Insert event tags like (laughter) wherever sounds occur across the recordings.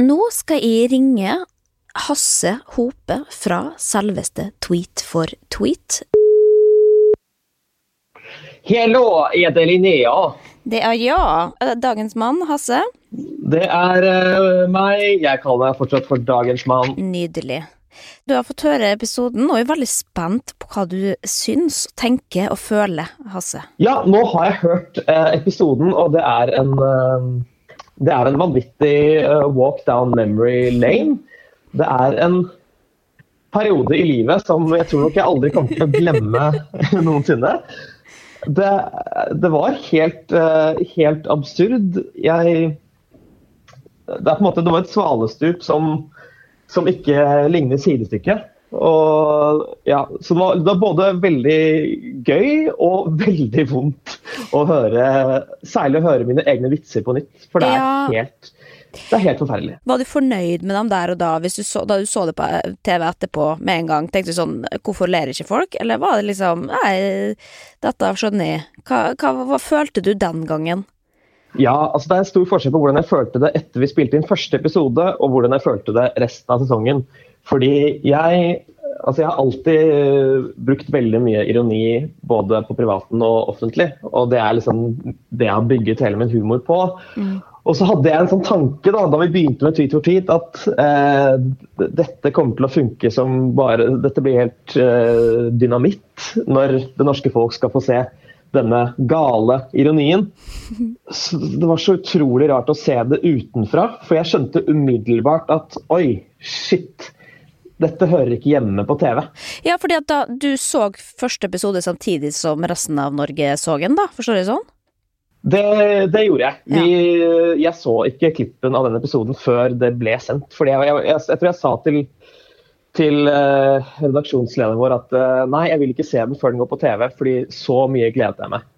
Nå skal jeg ringe Hasse Hope fra selveste Tweet for tweet. Hello, er det Linnea? Det er ja. Dagens mann, Hasse. Det er uh, meg. Jeg kaller meg fortsatt for dagens mann. Nydelig. Du har fått høre episoden og er veldig spent på hva du syns, tenker og føler, Hasse. Ja, nå har jeg hørt uh, episoden, og det er en eh, det er en vanvittig uh, walk down memory lane. Det er en periode i livet som jeg tror nok jeg aldri kommer til å glemme (laughs) noensinne. Det, det var helt, uh, helt absurd. Jeg Det er på en måte det var et svalestup som, som ikke ligner sidestykket. Og, ja, så det var, det var, både veldig gøy og (laughs) veldig vondt å høre Særlig å høre mine egne vitser på nytt, for det er, ja. helt, det er helt forferdelig. Var du fornøyd med dem der og da, du så, da du så det på TV etterpå med en gang? Tenkte du sånn Hvorfor ler ikke folk? Eller var det liksom Nei, dette skjønner jeg. Hva, hva, hva følte du den gangen? Ja, altså Det er stor forskjell på hvordan jeg følte det etter vi spilte inn første episode, og hvordan jeg følte det resten av sesongen. Fordi jeg Altså, jeg har alltid eh, brukt veldig mye ironi både på privaten og offentlig. Og det er liksom det jeg har bygget hele min humor på. Mm. Og så hadde jeg en sånn tanke da, da vi begynte med Tweet for tweet, at eh, dette kommer til å funke som bare Dette blir helt eh, dynamitt når det norske folk skal få se denne gale ironien. (laughs) Så det var så utrolig rart å se det utenfra, for jeg skjønte umiddelbart at oi, shit dette hører ikke hjemme på TV. Ja, fordi at da du så første episode samtidig som resten av Norge så den, da? Forstår du sånn? Det, det gjorde jeg. Vi. Jeg så ikke klippen av den episoden før det ble sendt. Fordi jeg, jeg, jeg, jeg tror jeg sa til, til uh, redaksjonslederen vår at uh, nei, jeg vil ikke se den før den går på TV, fordi så mye gledet jeg meg.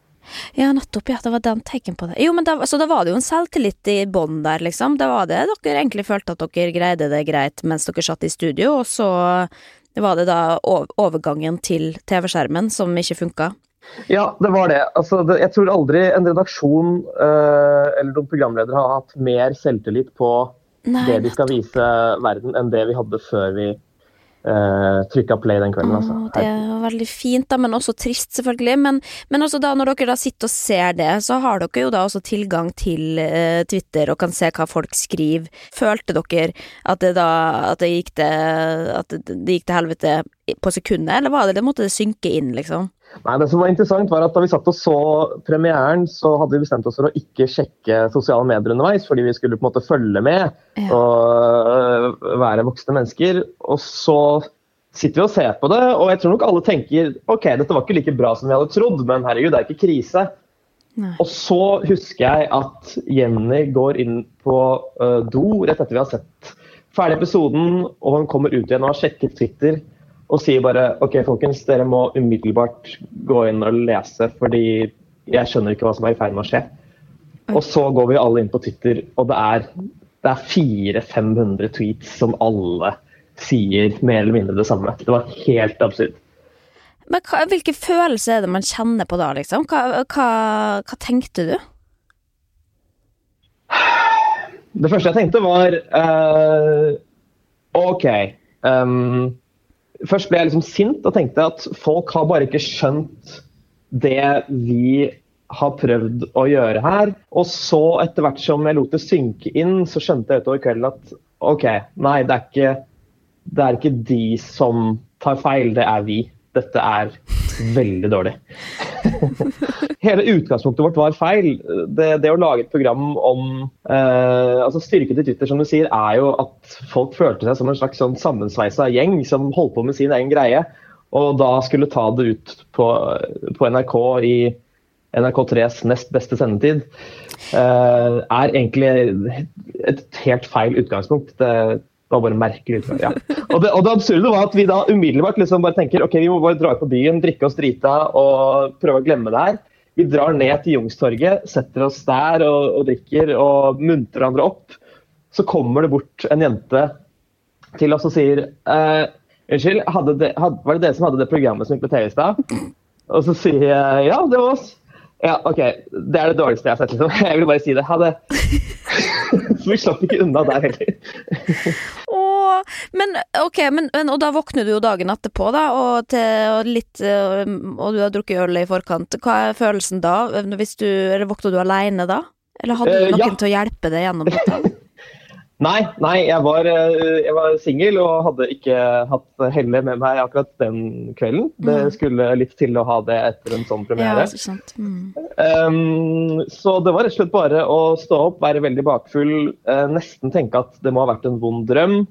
Ja, nettopp. Ja, det var den tegn på det. Jo, men da, så da var det jo en selvtillit i bånn der, liksom. Det var det dere egentlig følte at dere greide det greit mens dere satt i studio, og så var det da overgangen til TV-skjermen som ikke funka? Ja, det var det. Altså, det, jeg tror aldri en redaksjon øh, eller noen programledere har hatt mer selvtillit på Nei, det de skal vise verden, enn det vi hadde før vi uh, trykka play den kvelden. Altså. Oh, det er veldig fint, da, men også trist, selvfølgelig. Men, men også da, når dere da sitter og ser det, så har dere jo da også tilgang til uh, Twitter og kan se hva folk skriver. Følte dere at det da at det gikk til, at det, det gikk til helvete på sekundet, eller var det det måtte det synke inn, liksom? Nei, det som var interessant var at Da vi satt og så premieren, så hadde vi bestemt oss for å ikke sjekke sosiale medier underveis, fordi vi skulle på en måte følge med ja. og øh, være voksne mennesker. Og så sitter vi og ser på det, og jeg tror nok alle tenker ok, dette var ikke like bra som vi hadde trodd, men herregud, det er ikke krise. Nei. Og så husker jeg at Jenny går inn på uh, do rett etter vi har sett ferdig episoden, og hun kommer ut igjen og har sjekket Twitter og sier bare OK, folkens, dere må umiddelbart gå inn og lese, fordi jeg skjønner ikke hva som er i ferd med å skje. Og så går vi alle inn på Twitter, og det er, det er 400-500 tweets som alle sier mer eller mindre det samme. Det var helt absurd. Men hva, hvilke følelser er det man kjenner på da, liksom? Hva, hva, hva tenkte du? Det første jeg tenkte, var uh, OK. Um, Først ble jeg liksom sint og tenkte at folk har bare ikke skjønt det vi har prøvd å gjøre her. Og så, etter hvert som jeg lot det synke inn, så skjønte jeg utover kvelden at OK, nei, det er ikke, det er ikke de som tar feil, det er vi. Dette er veldig dårlig. (laughs) Hele utgangspunktet vårt var feil. Det, det å lage et program om eh, altså Styrken til Twitter som du sier, er jo at folk følte seg som en slags sånn sammensveisa gjeng som holdt på med sin egen greie. Og da skulle ta det ut på, på NRK i NRK3s nest beste sendetid, eh, er egentlig et helt feil utgangspunkt. Det, det var bare merkelig. Ja. Og, det, og det absurde var at vi da umiddelbart liksom bare tenker ok, vi må bare dra ut på byen, drikke oss drita og prøve å glemme det her. Vi drar ned til Jungstorget, setter oss der og, og drikker og muntrer hverandre opp. Så kommer det bort en jente til oss og sier eh, Unnskyld, det, had, var det dere som hadde det programmet som gikk på TV i stad? Og så sier jeg ja, det var oss. Ja, OK. Det er det dårligste jeg har sett. liksom. (laughs) Jeg vil bare si det. Ha det. (laughs) Så vi slapp ikke unna der heller. Åh, men ok, men, og da våkner du jo dagen etterpå, da, og, til, og, litt, øh, og du har drukket øl i forkant. Hva er følelsen da? Hvis du, eller Våkner du alene da? Eller hadde du noen noen ja. til å hjelpe deg gjennom dette? (laughs) Nei, nei jeg var, eh, jeg var singel og hadde ikke hatt hellet med meg akkurat den kvelden. Det Mm. skulle litt til å ha det etter en sånn Ja, premiere. ikke sant. Mm. Um, så det var rett og slett bare å stå opp, være veldig bakfull, uh, nesten tenke at det må ha vært en vond drøm.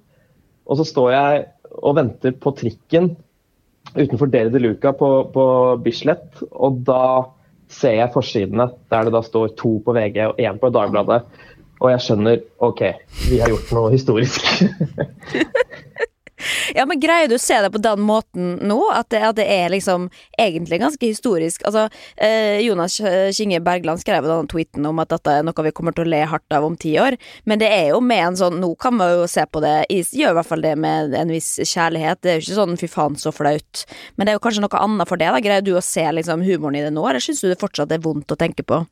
Og så står jeg og venter på trikken utenfor Dere de Luca på, på Bislett, og da ser jeg forsidene der det da står to på VG og én på Dagbladet. Og jeg skjønner OK, vi har gjort noe historisk. (laughs) Ja, men greier du å se det på den måten nå? At det, at det er liksom egentlig ganske historisk? Altså, eh, Jonas Kinge Bergland skrev jo den tweeten om at dette er noe vi kommer til å le hardt av om ti år, men det er jo med en sånn Nå kan vi jo se på det, gjør i hvert fall det med en viss kjærlighet. Det er jo ikke sånn fy faen så flaut, men det er jo kanskje noe annet for det. da Greier du å se liksom humoren i det nå, eller syns du det fortsatt er vondt å tenke på?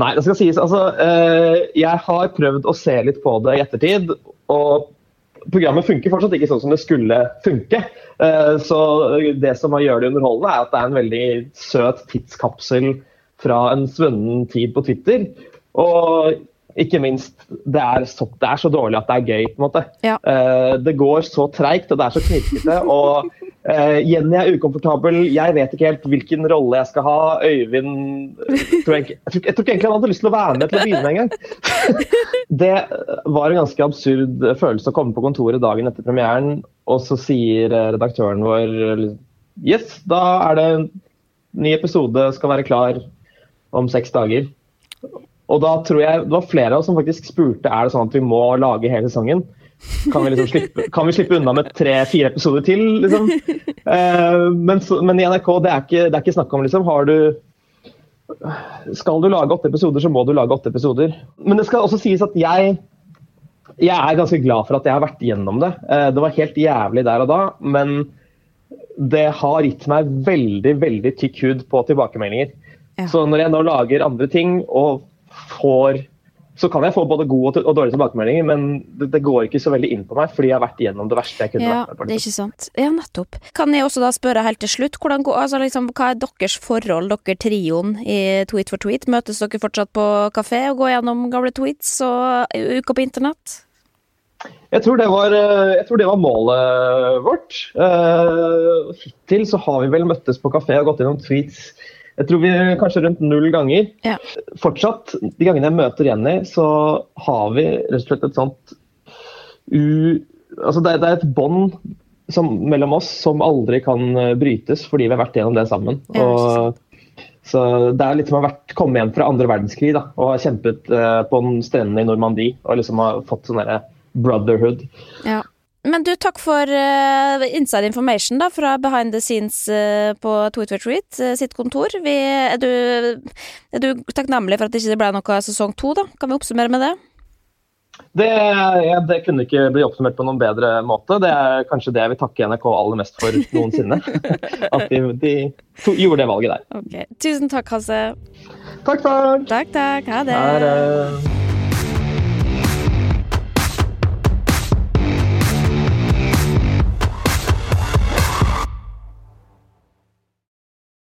Nei, det skal sies. Altså, eh, jeg har prøvd å se litt på det i ettertid. og Programmet funker fortsatt ikke sånn som det skulle funke. Eh, Så Det som gjør det underholdende, er at det er en veldig søt tidskapsel fra en svunnen tid på Twitter. Og ikke minst, det er, så, det er så dårlig at det er gøy, på en måte. Ja. Eh, Det går så treigt, og det er så knirkete. Og eh, Jenny er ukomfortabel, jeg vet ikke helt hvilken rolle jeg skal ha. Øyvind tror jeg, jeg, tror, jeg tror ikke egentlig han hadde lyst til å være med til å begynne med engang. (laughs) Det var en ganske absurd følelse å komme på kontoret dagen etter premieren, og så sier eh, redaktøren vår Yes, da er det en ny episode skal være klar om seks dager. Og da tror jeg det var flere av oss som faktisk spurte er det sånn at vi må lage hele sesongen. Kan vi, liksom slippe, kan vi slippe unna med tre-fire episoder til, liksom? Eh, men, så, men i NRK, det er, ikke, det er ikke snakk om, liksom. Har du Skal du lage åtte episoder, så må du lage åtte episoder. Men det skal også sies at jeg jeg er ganske glad for at jeg har vært gjennom det. Eh, Det var helt jævlig der og da, men det har gitt meg veldig veldig tykk hud på tilbakemeldinger. Ja. Så når jeg nå lager andre ting og får Så kan jeg få både gode og dårlige tilbakemeldinger, men det, det går ikke så veldig inn på meg, fordi jeg har vært gjennom det verste jeg kunne Ja, vært med på. det er ikke sant. Ja, nettopp. Kan jeg også da spørre helt til slutt, hvordan går, altså liksom, hva er deres forhold, dere trioen i Tweet for tweet? Møtes dere fortsatt på kafé og går gjennom gamle tweets og uka på internett? Jeg tror det var, eh, jeg tror det var målet vårt. Eh, Hittil så har vi vel møttes på kafé og gått gjennom tweets jeg tror vi kanskje rundt null ganger. Ja. Fortsatt, de gangene jeg møter Jenny, så har vi rett og slett et sånt u... Altså det, det er et bånd mellom oss som aldri kan eh, brytes, fordi vi har vært gjennom det sammen. Ja, Og, så det er litt som å ha komme hjem fra andre verdenskrig da, og ha kjempet eh, på en strendene i Normandie og liksom ha fått sånn derre brotherhood. Ja. Men du, takk for uh, inside information da, fra behind the scenes uh, på Tweet for Tweet eh, sitt kontor. Vi, er, du, er du takknemlig for at det ikke ble noe sesong to, da? Kan vi oppsummere med det? Det, ja, det kunne ikke bli oppsummert på noen bedre måte. Det er kanskje det jeg vil takke NRK aller mest for noensinne. (laughs) At de, de to, gjorde det valget der. Okay. Tusen takk, Hasse. Takk, takk. Takk, takk. Ha det. Her,